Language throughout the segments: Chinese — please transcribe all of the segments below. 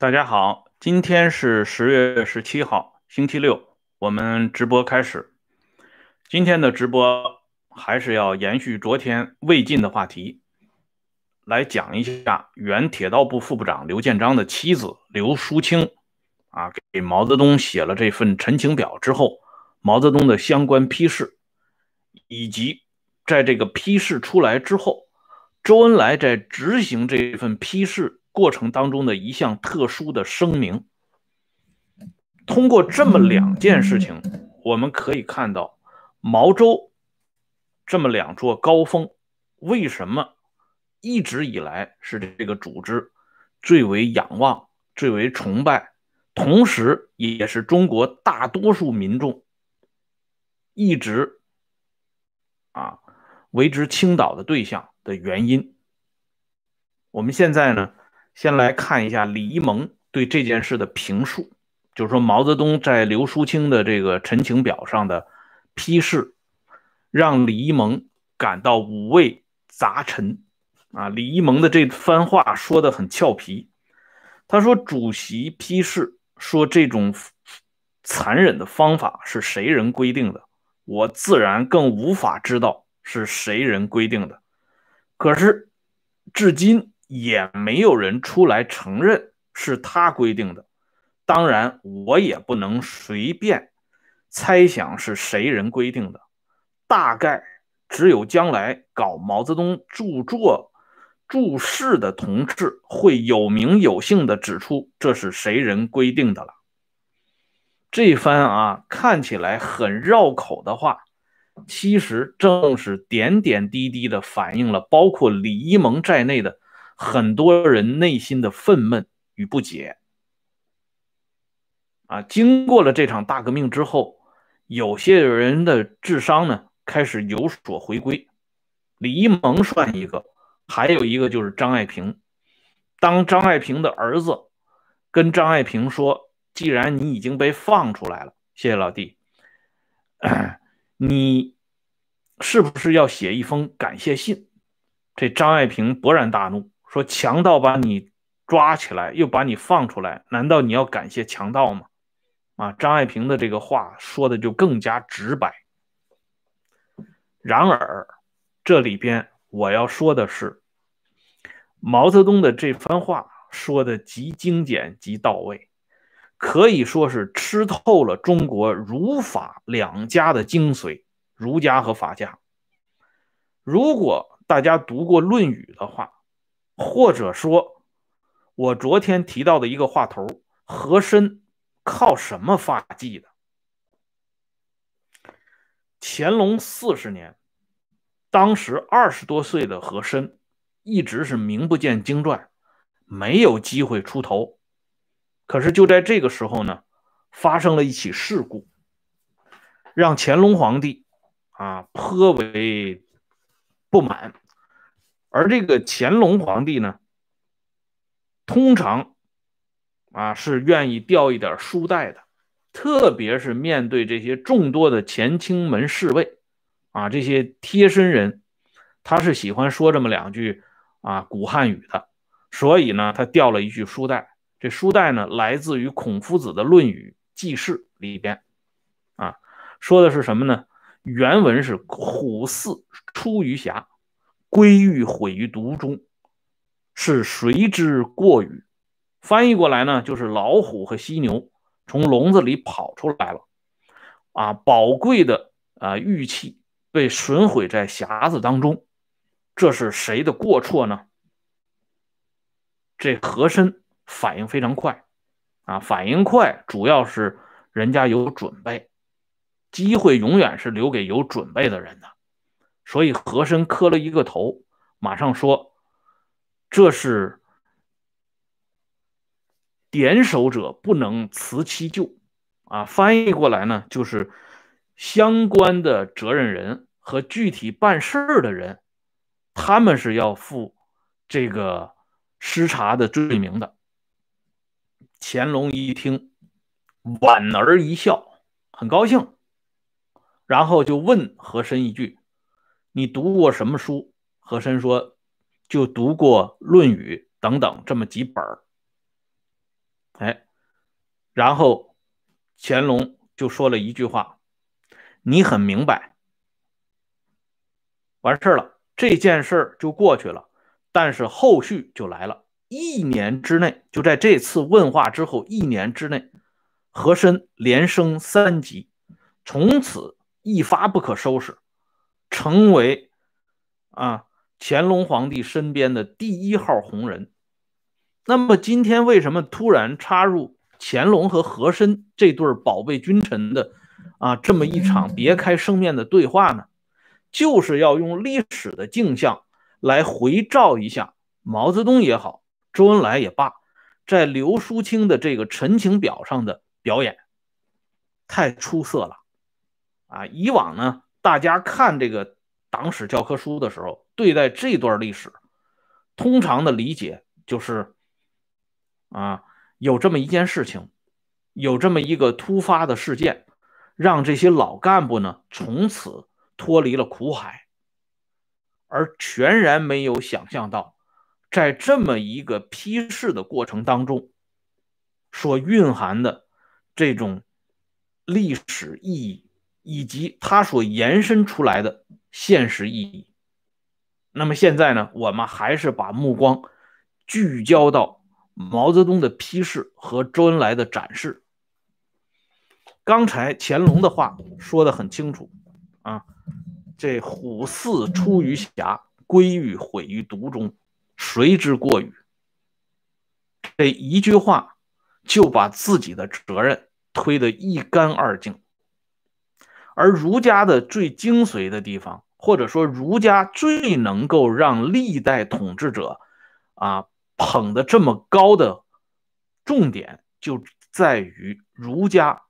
大家好，今天是十月十七号，星期六，我们直播开始。今天的直播还是要延续昨天未尽的话题，来讲一下原铁道部副部长刘建章的妻子刘淑清啊，给毛泽东写了这份陈情表之后，毛泽东的相关批示，以及在这个批示出来之后，周恩来在执行这份批示。过程当中的一项特殊的声明，通过这么两件事情，我们可以看到毛周这么两座高峰，为什么一直以来是这个组织最为仰望、最为崇拜，同时也是中国大多数民众一直啊为之倾倒的对象的原因。我们现在呢？先来看一下李一萌对这件事的评述，就是说毛泽东在刘淑清的这个陈情表上的批示，让李一萌感到五味杂陈。啊，李一萌的这番话说的很俏皮，他说：“主席批示说这种残忍的方法是谁人规定的？我自然更无法知道是谁人规定的。可是至今。”也没有人出来承认是他规定的，当然我也不能随便猜想是谁人规定的，大概只有将来搞毛泽东著作注释的同志会有名有姓的指出这是谁人规定的了。这番啊看起来很绕口的话，其实正是点点滴滴的反映了包括李一萌在内的。很多人内心的愤懑与不解，啊，经过了这场大革命之后，有些人的智商呢开始有所回归。李一萌算一个，还有一个就是张爱萍。当张爱萍的儿子跟张爱萍说：“既然你已经被放出来了，谢谢老弟，你是不是要写一封感谢信？”这张爱萍勃然大怒。说强盗把你抓起来，又把你放出来，难道你要感谢强盗吗？啊，张爱萍的这个话说的就更加直白。然而，这里边我要说的是，毛泽东的这番话说的极精简极到位，可以说是吃透了中国儒法两家的精髓，儒家和法家。如果大家读过《论语》的话，或者说，我昨天提到的一个话头，和珅靠什么发迹的？乾隆四十年，当时二十多岁的和珅，一直是名不见经传，没有机会出头。可是就在这个时候呢，发生了一起事故，让乾隆皇帝啊颇为不满。而这个乾隆皇帝呢，通常啊是愿意掉一点书袋的，特别是面对这些众多的乾清门侍卫啊，这些贴身人，他是喜欢说这么两句啊古汉语的，所以呢，他掉了一句书袋。这书袋呢，来自于孔夫子的《论语记事》里边啊，说的是什么呢？原文是“虎兕出于峡”。归于毁于毒中，是谁之过与？翻译过来呢，就是老虎和犀牛从笼子里跑出来了，啊，宝贵的啊玉器被损毁在匣子当中，这是谁的过错呢？这和珅反应非常快，啊，反应快主要是人家有准备，机会永远是留给有准备的人的。所以和珅磕了一个头，马上说：“这是点首者不能辞其咎。”啊，翻译过来呢，就是相关的责任人和具体办事儿的人，他们是要负这个失察的罪名的。乾隆一听，莞尔一笑，很高兴，然后就问和珅一句。你读过什么书？和珅说：“就读过《论语》等等这么几本儿哎，然后乾隆就说了一句话：“你很明白。”完事儿了，这件事儿就过去了。但是后续就来了，一年之内，就在这次问话之后一年之内，和珅连升三级，从此一发不可收拾，成为啊乾隆皇帝身边的第一号红人。那么今天为什么突然插入乾隆和和珅这对宝贝君臣的啊这么一场别开生面的对话呢？就是要用历史的镜像。来回照一下毛泽东也好，周恩来也罢，在刘淑清的这个陈情表上的表演，太出色了啊！以往呢，大家看这个党史教科书的时候，对待这段历史，通常的理解就是啊，有这么一件事情，有这么一个突发的事件，让这些老干部呢从此脱离了苦海。而全然没有想象到，在这么一个批示的过程当中，所蕴含的这种历史意义，以及它所延伸出来的现实意义。那么现在呢，我们还是把目光聚焦到毛泽东的批示和周恩来的展示。刚才乾隆的话说的很清楚啊。这虎兕出于峡，归于毁于毒中，谁之过与？这一句话就把自己的责任推得一干二净。而儒家的最精髓的地方，或者说儒家最能够让历代统治者啊捧得这么高的重点，就在于儒家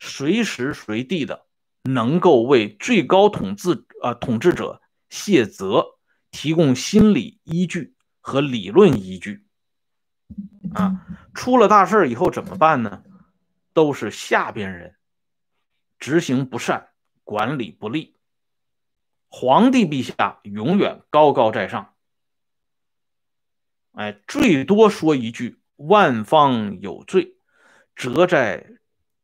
随时随地的。能够为最高统治啊统治者卸责提供心理依据和理论依据啊，出了大事以后怎么办呢？都是下边人执行不善，管理不力，皇帝陛下永远高高在上，哎，最多说一句“万方有罪，责在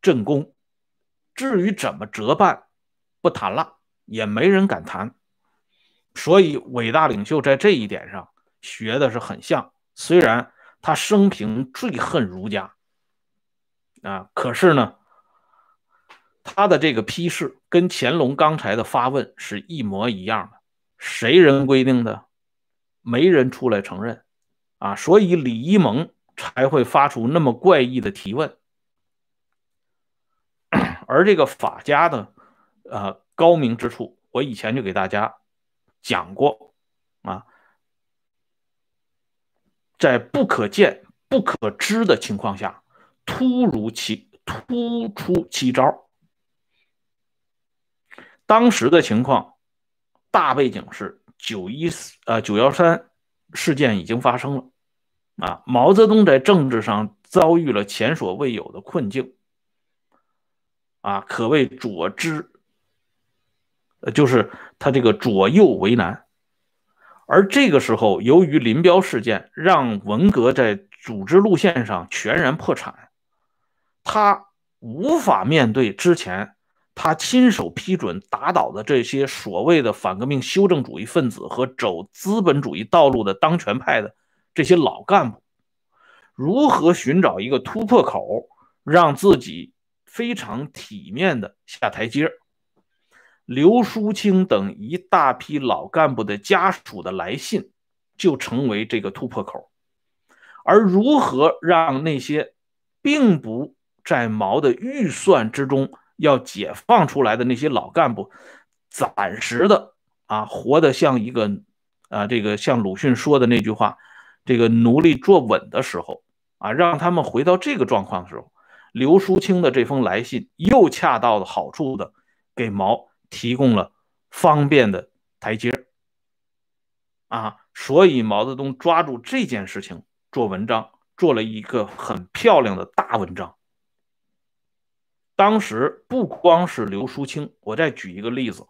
朕宫”。至于怎么折办，不谈了，也没人敢谈。所以，伟大领袖在这一点上学的是很像。虽然他生平最恨儒家啊，可是呢，他的这个批示跟乾隆刚才的发问是一模一样的。谁人规定的？没人出来承认啊，所以李一蒙才会发出那么怪异的提问。而这个法家的，呃，高明之处，我以前就给大家讲过啊，在不可见、不可知的情况下，突如其突出奇招。当时的情况，大背景是九一呃九幺三事件已经发生了，啊，毛泽东在政治上遭遇了前所未有的困境。啊，可谓左支，呃，就是他这个左右为难。而这个时候，由于林彪事件，让文革在组织路线上全然破产，他无法面对之前他亲手批准打倒的这些所谓的反革命修正主义分子和走资本主义道路的当权派的这些老干部，如何寻找一个突破口，让自己。非常体面的下台阶刘淑清等一大批老干部的家属的来信，就成为这个突破口。而如何让那些并不在毛的预算之中要解放出来的那些老干部，暂时的啊活得像一个啊这个像鲁迅说的那句话，这个奴隶坐稳的时候啊，让他们回到这个状况的时候。刘淑清的这封来信又恰到好处的给毛提供了方便的台阶啊，所以毛泽东抓住这件事情做文章，做了一个很漂亮的大文章。当时不光是刘淑清，我再举一个例子，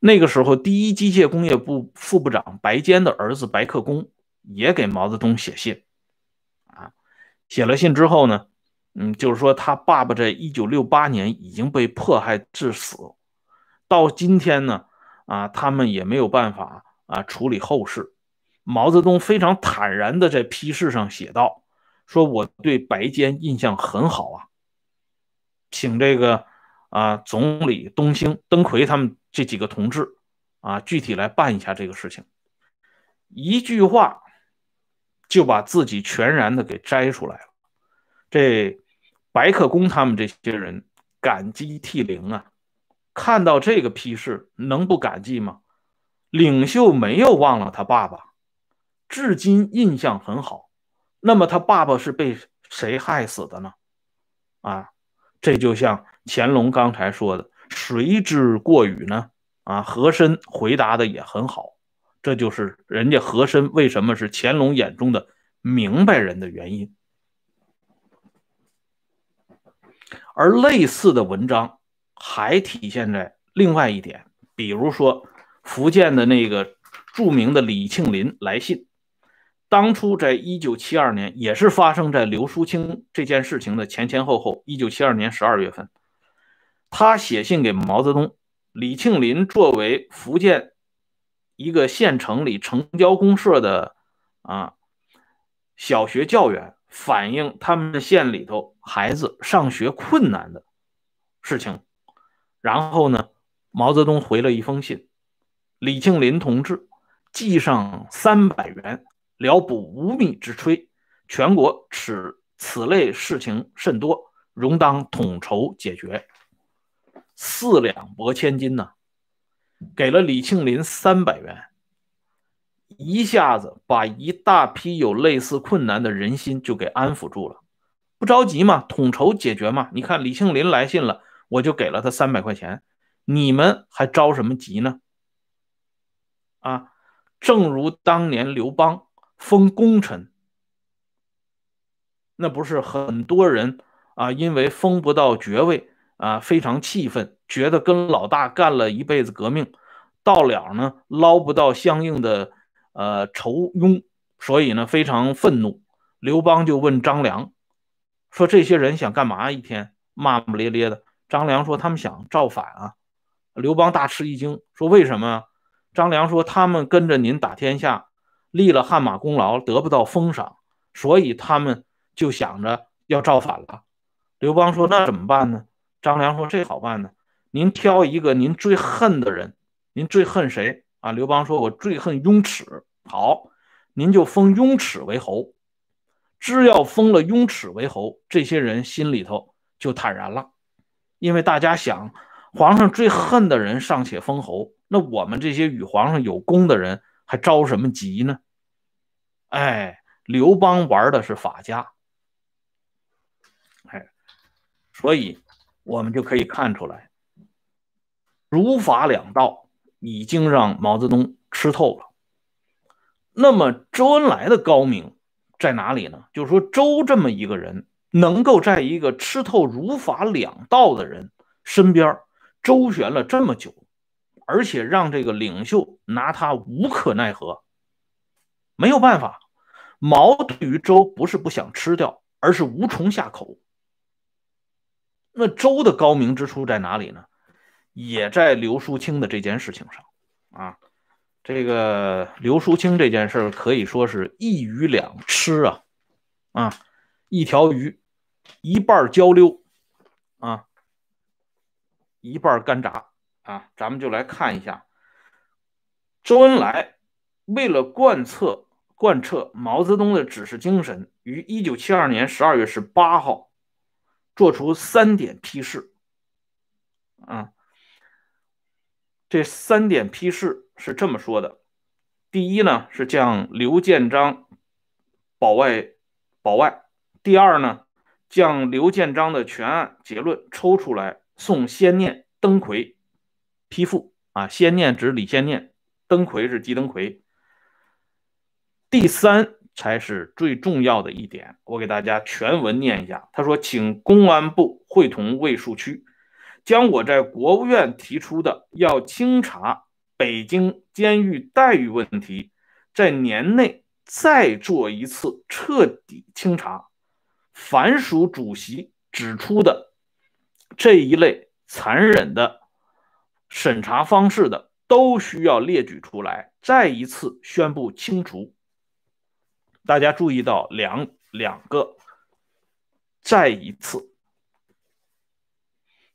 那个时候第一机械工业部副部长白坚的儿子白克功也给毛泽东写信。啊写了信之后呢，嗯，就是说他爸爸在一九六八年已经被迫害致死，到今天呢，啊，他们也没有办法啊处理后事。毛泽东非常坦然的在批示上写道：“说我对白坚印象很好啊，请这个啊总理东兴、登奎他们这几个同志啊具体来办一下这个事情。”一句话就把自己全然的给摘出来了。这白克公他们这些人感激涕零啊！看到这个批示，能不感激吗？领袖没有忘了他爸爸。至今印象很好，那么他爸爸是被谁害死的呢？啊，这就像乾隆刚才说的“谁知过语呢？”啊，和珅回答的也很好，这就是人家和珅为什么是乾隆眼中的明白人的原因。而类似的文章还体现在另外一点，比如说福建的那个著名的李庆林来信。当初在一九七二年，也是发生在刘淑清这件事情的前前后后。一九七二年十二月份，他写信给毛泽东。李庆林作为福建一个县城里城郊公社的啊小学教员，反映他们县里头孩子上学困难的事情。然后呢，毛泽东回了一封信：“李庆林同志，寄上三百元。”聊补无米之炊，全国此此类事情甚多，容当统筹解决。四两拨千斤呐，给了李庆林三百元，一下子把一大批有类似困难的人心就给安抚住了。不着急嘛，统筹解决嘛。你看李庆林来信了，我就给了他三百块钱，你们还着什么急呢？啊，正如当年刘邦。封功臣，那不是很多人啊？因为封不到爵位啊，非常气愤，觉得跟老大干了一辈子革命，到了呢捞不到相应的呃酬庸，所以呢非常愤怒。刘邦就问张良说：“这些人想干嘛？一天骂骂咧咧的。”张良说：“他们想造反啊！”刘邦大吃一惊，说：“为什么？”张良说：“他们跟着您打天下。”立了汗马功劳，得不到封赏，所以他们就想着要造反了。刘邦说：“那怎么办呢？”张良说：“这好办呢，您挑一个您最恨的人，您最恨谁啊？”刘邦说：“我最恨雍齿。”好，您就封雍齿为侯。只要封了雍齿为侯，这些人心里头就坦然了，因为大家想，皇上最恨的人尚且封侯，那我们这些与皇上有功的人。还着什么急呢？哎，刘邦玩的是法家，哎，所以我们就可以看出来，儒法两道已经让毛泽东吃透了。那么周恩来的高明在哪里呢？就是说，周这么一个人，能够在一个吃透儒法两道的人身边周旋了这么久。而且让这个领袖拿他无可奈何，没有办法。毛对于周不是不想吃掉，而是无从下口。那周的高明之处在哪里呢？也在刘淑清的这件事情上啊。这个刘淑清这件事可以说是一鱼两吃啊啊，一条鱼一半焦溜啊，一半干炸。啊，咱们就来看一下，周恩来为了贯彻贯彻毛泽东的指示精神，于一九七二年十二月十八号做出三点批示。啊，这三点批示是这么说的：第一呢，是将刘建章保外保外；第二呢，将刘建章的全案结论抽出来送先念、登奎。批复啊，先念指李先念，登魁是姬登魁。第三才是最重要的一点，我给大家全文念一下。他说：“请公安部会同卫戍区，将我在国务院提出的要清查北京监狱待遇问题，在年内再做一次彻底清查，凡属主席指出的这一类残忍的审查方式的，都需要列举出来，再一次宣布清除。大家注意到两两个，再一次，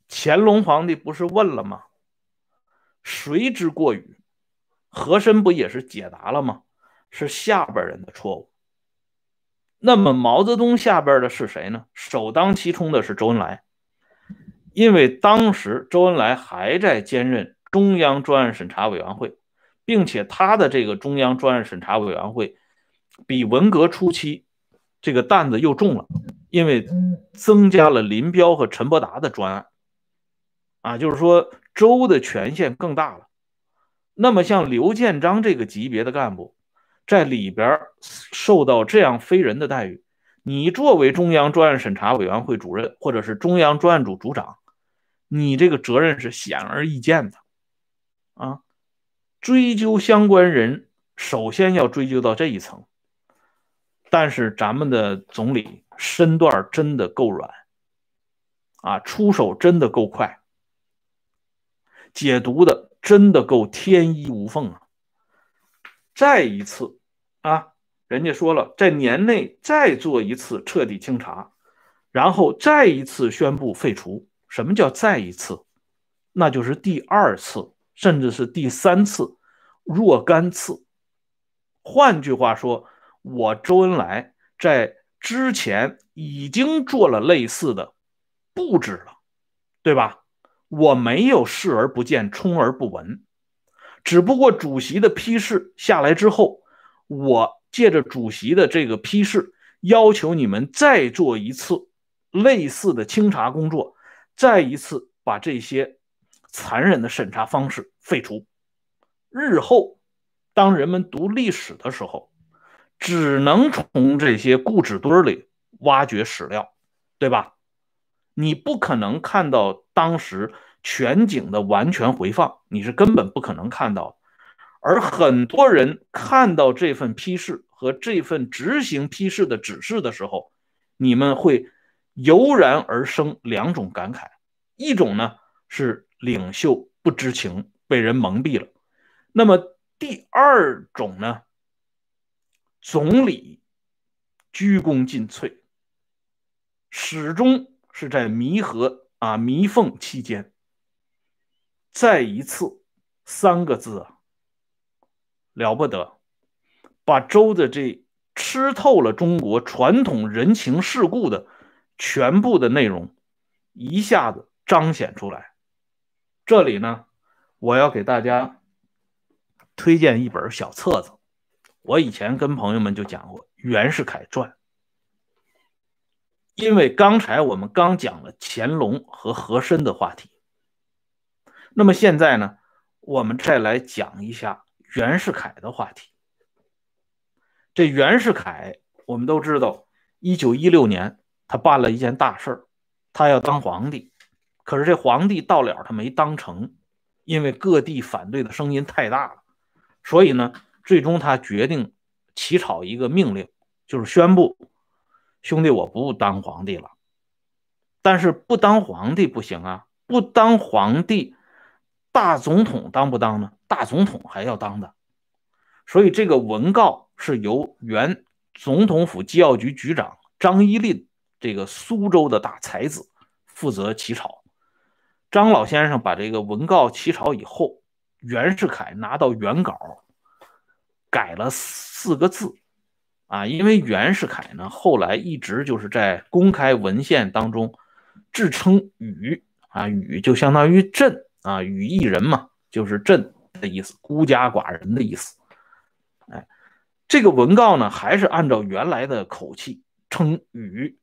乾隆皇帝不是问了吗？谁之过与？和珅不也是解答了吗？是下边人的错误。那么毛泽东下边的是谁呢？首当其冲的是周恩来，因为当时周恩来还在兼任中央专案审查委员会，并且他的这个中央专案审查委员会比文革初期这个担子又重了，因为增加了林彪和陈伯达的专案，啊，就是说周的权限更大了。那么，像刘建章这个级别的干部，在里边受到这样非人的待遇，你作为中央专案审查委员会主任，或者是中央专案组组长，你这个责任是显而易见的，啊，追究相关人，首先要追究到这一层。但是咱们的总理身段真的够软，啊，出手真的够快，解读的。真的够天衣无缝啊！再一次啊，人家说了，在年内再做一次彻底清查，然后再一次宣布废除。什么叫再一次？那就是第二次，甚至是第三次、若干次。换句话说，我周恩来在之前已经做了类似的布置了，对吧？我没有视而不见，充而不闻，只不过主席的批示下来之后，我借着主席的这个批示，要求你们再做一次类似的清查工作，再一次把这些残忍的审查方式废除。日后，当人们读历史的时候，只能从这些故纸堆里挖掘史料，对吧？你不可能看到当时全景的完全回放，你是根本不可能看到的。而很多人看到这份批示和这份执行批示的指示的时候，你们会油然而生两种感慨：一种呢是领袖不知情，被人蒙蔽了；那么第二种呢，总理鞠躬尽瘁，始终。是在弥合啊弥缝期间，再一次三个字啊，了不得，把周的这吃透了中国传统人情世故的全部的内容一下子彰显出来。这里呢，我要给大家推荐一本小册子，我以前跟朋友们就讲过《袁世凯传》。因为刚才我们刚讲了乾隆和和珅的话题，那么现在呢，我们再来讲一下袁世凯的话题。这袁世凯，我们都知道，一九一六年他办了一件大事儿，他要当皇帝，可是这皇帝到了他没当成，因为各地反对的声音太大了，所以呢，最终他决定起草一个命令，就是宣布。兄弟，我不当皇帝了，但是不当皇帝不行啊！不当皇帝，大总统当不当呢？大总统还要当的。所以这个文告是由原总统府机要局局长张一令这个苏州的大才子负责起草。张老先生把这个文告起草以后，袁世凯拿到原稿，改了四个字。啊，因为袁世凯呢，后来一直就是在公开文献当中自称“禹”啊，“禹”就相当于“朕”啊，“禹一人”嘛，就是“朕”的意思，孤家寡人的意思。哎，这个文告呢，还是按照原来的口气称“禹”，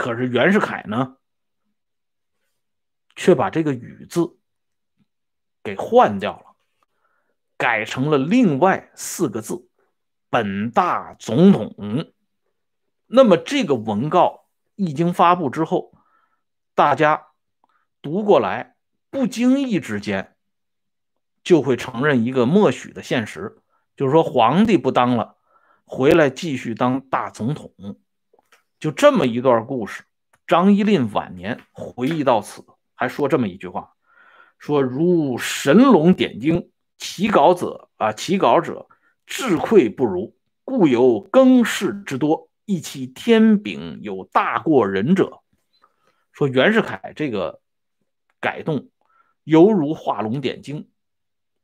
可是袁世凯呢，却把这个“禹”字给换掉了，改成了另外四个字。本大总统，那么这个文告一经发布之后，大家读过来，不经意之间就会承认一个默许的现实，就是说皇帝不当了，回来继续当大总统。就这么一段故事。张一令晚年回忆到此，还说这么一句话：说如神龙点睛，其稿者啊，其稿者智愧不如，故有更事之多，亦其天禀有大过人者。说袁世凯这个改动，犹如画龙点睛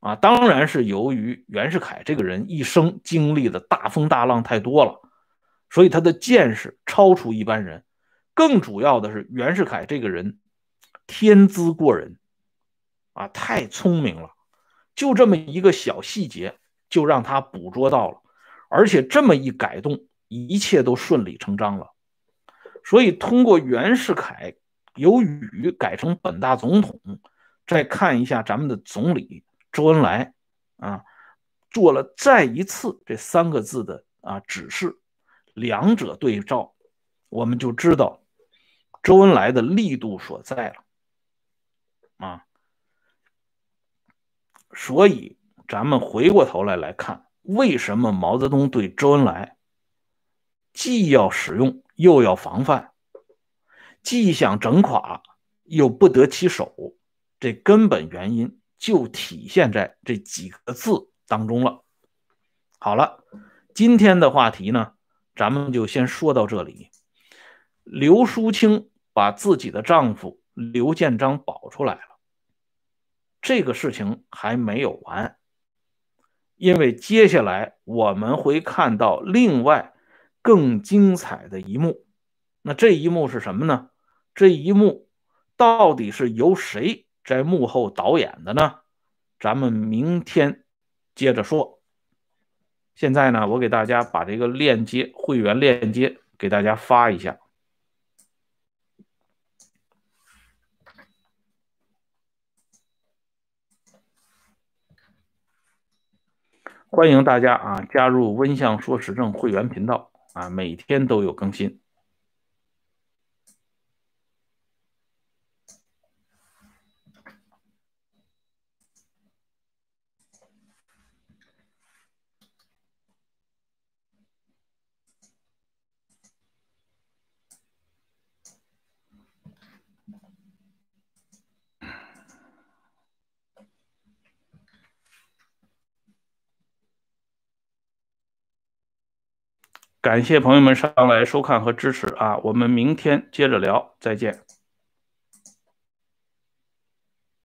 啊！当然是由于袁世凯这个人一生经历的大风大浪太多了，所以他的见识超出一般人。更主要的是，袁世凯这个人天资过人啊，太聪明了。就这么一个小细节，就让他捕捉到了，而且这么一改动，一切都顺理成章了。所以，通过袁世凯由宇改成本大总统，再看一下咱们的总理周恩来啊，做了再一次这三个字的啊指示，两者对照，我们就知道。周恩来的力度所在了，啊，所以咱们回过头来来看，为什么毛泽东对周恩来既要使用又要防范，既想整垮又不得其手，这根本原因就体现在这几个字当中了。好了，今天的话题呢，咱们就先说到这里。刘淑清。把自己的丈夫刘建章保出来了，这个事情还没有完，因为接下来我们会看到另外更精彩的一幕。那这一幕是什么呢？这一幕到底是由谁在幕后导演的呢？咱们明天接着说。现在呢，我给大家把这个链接会员链接给大家发一下。欢迎大家啊，加入温相说时政会员频道啊，每天都有更新。感谢朋友们上来收看和支持啊！我们明天接着聊，再见。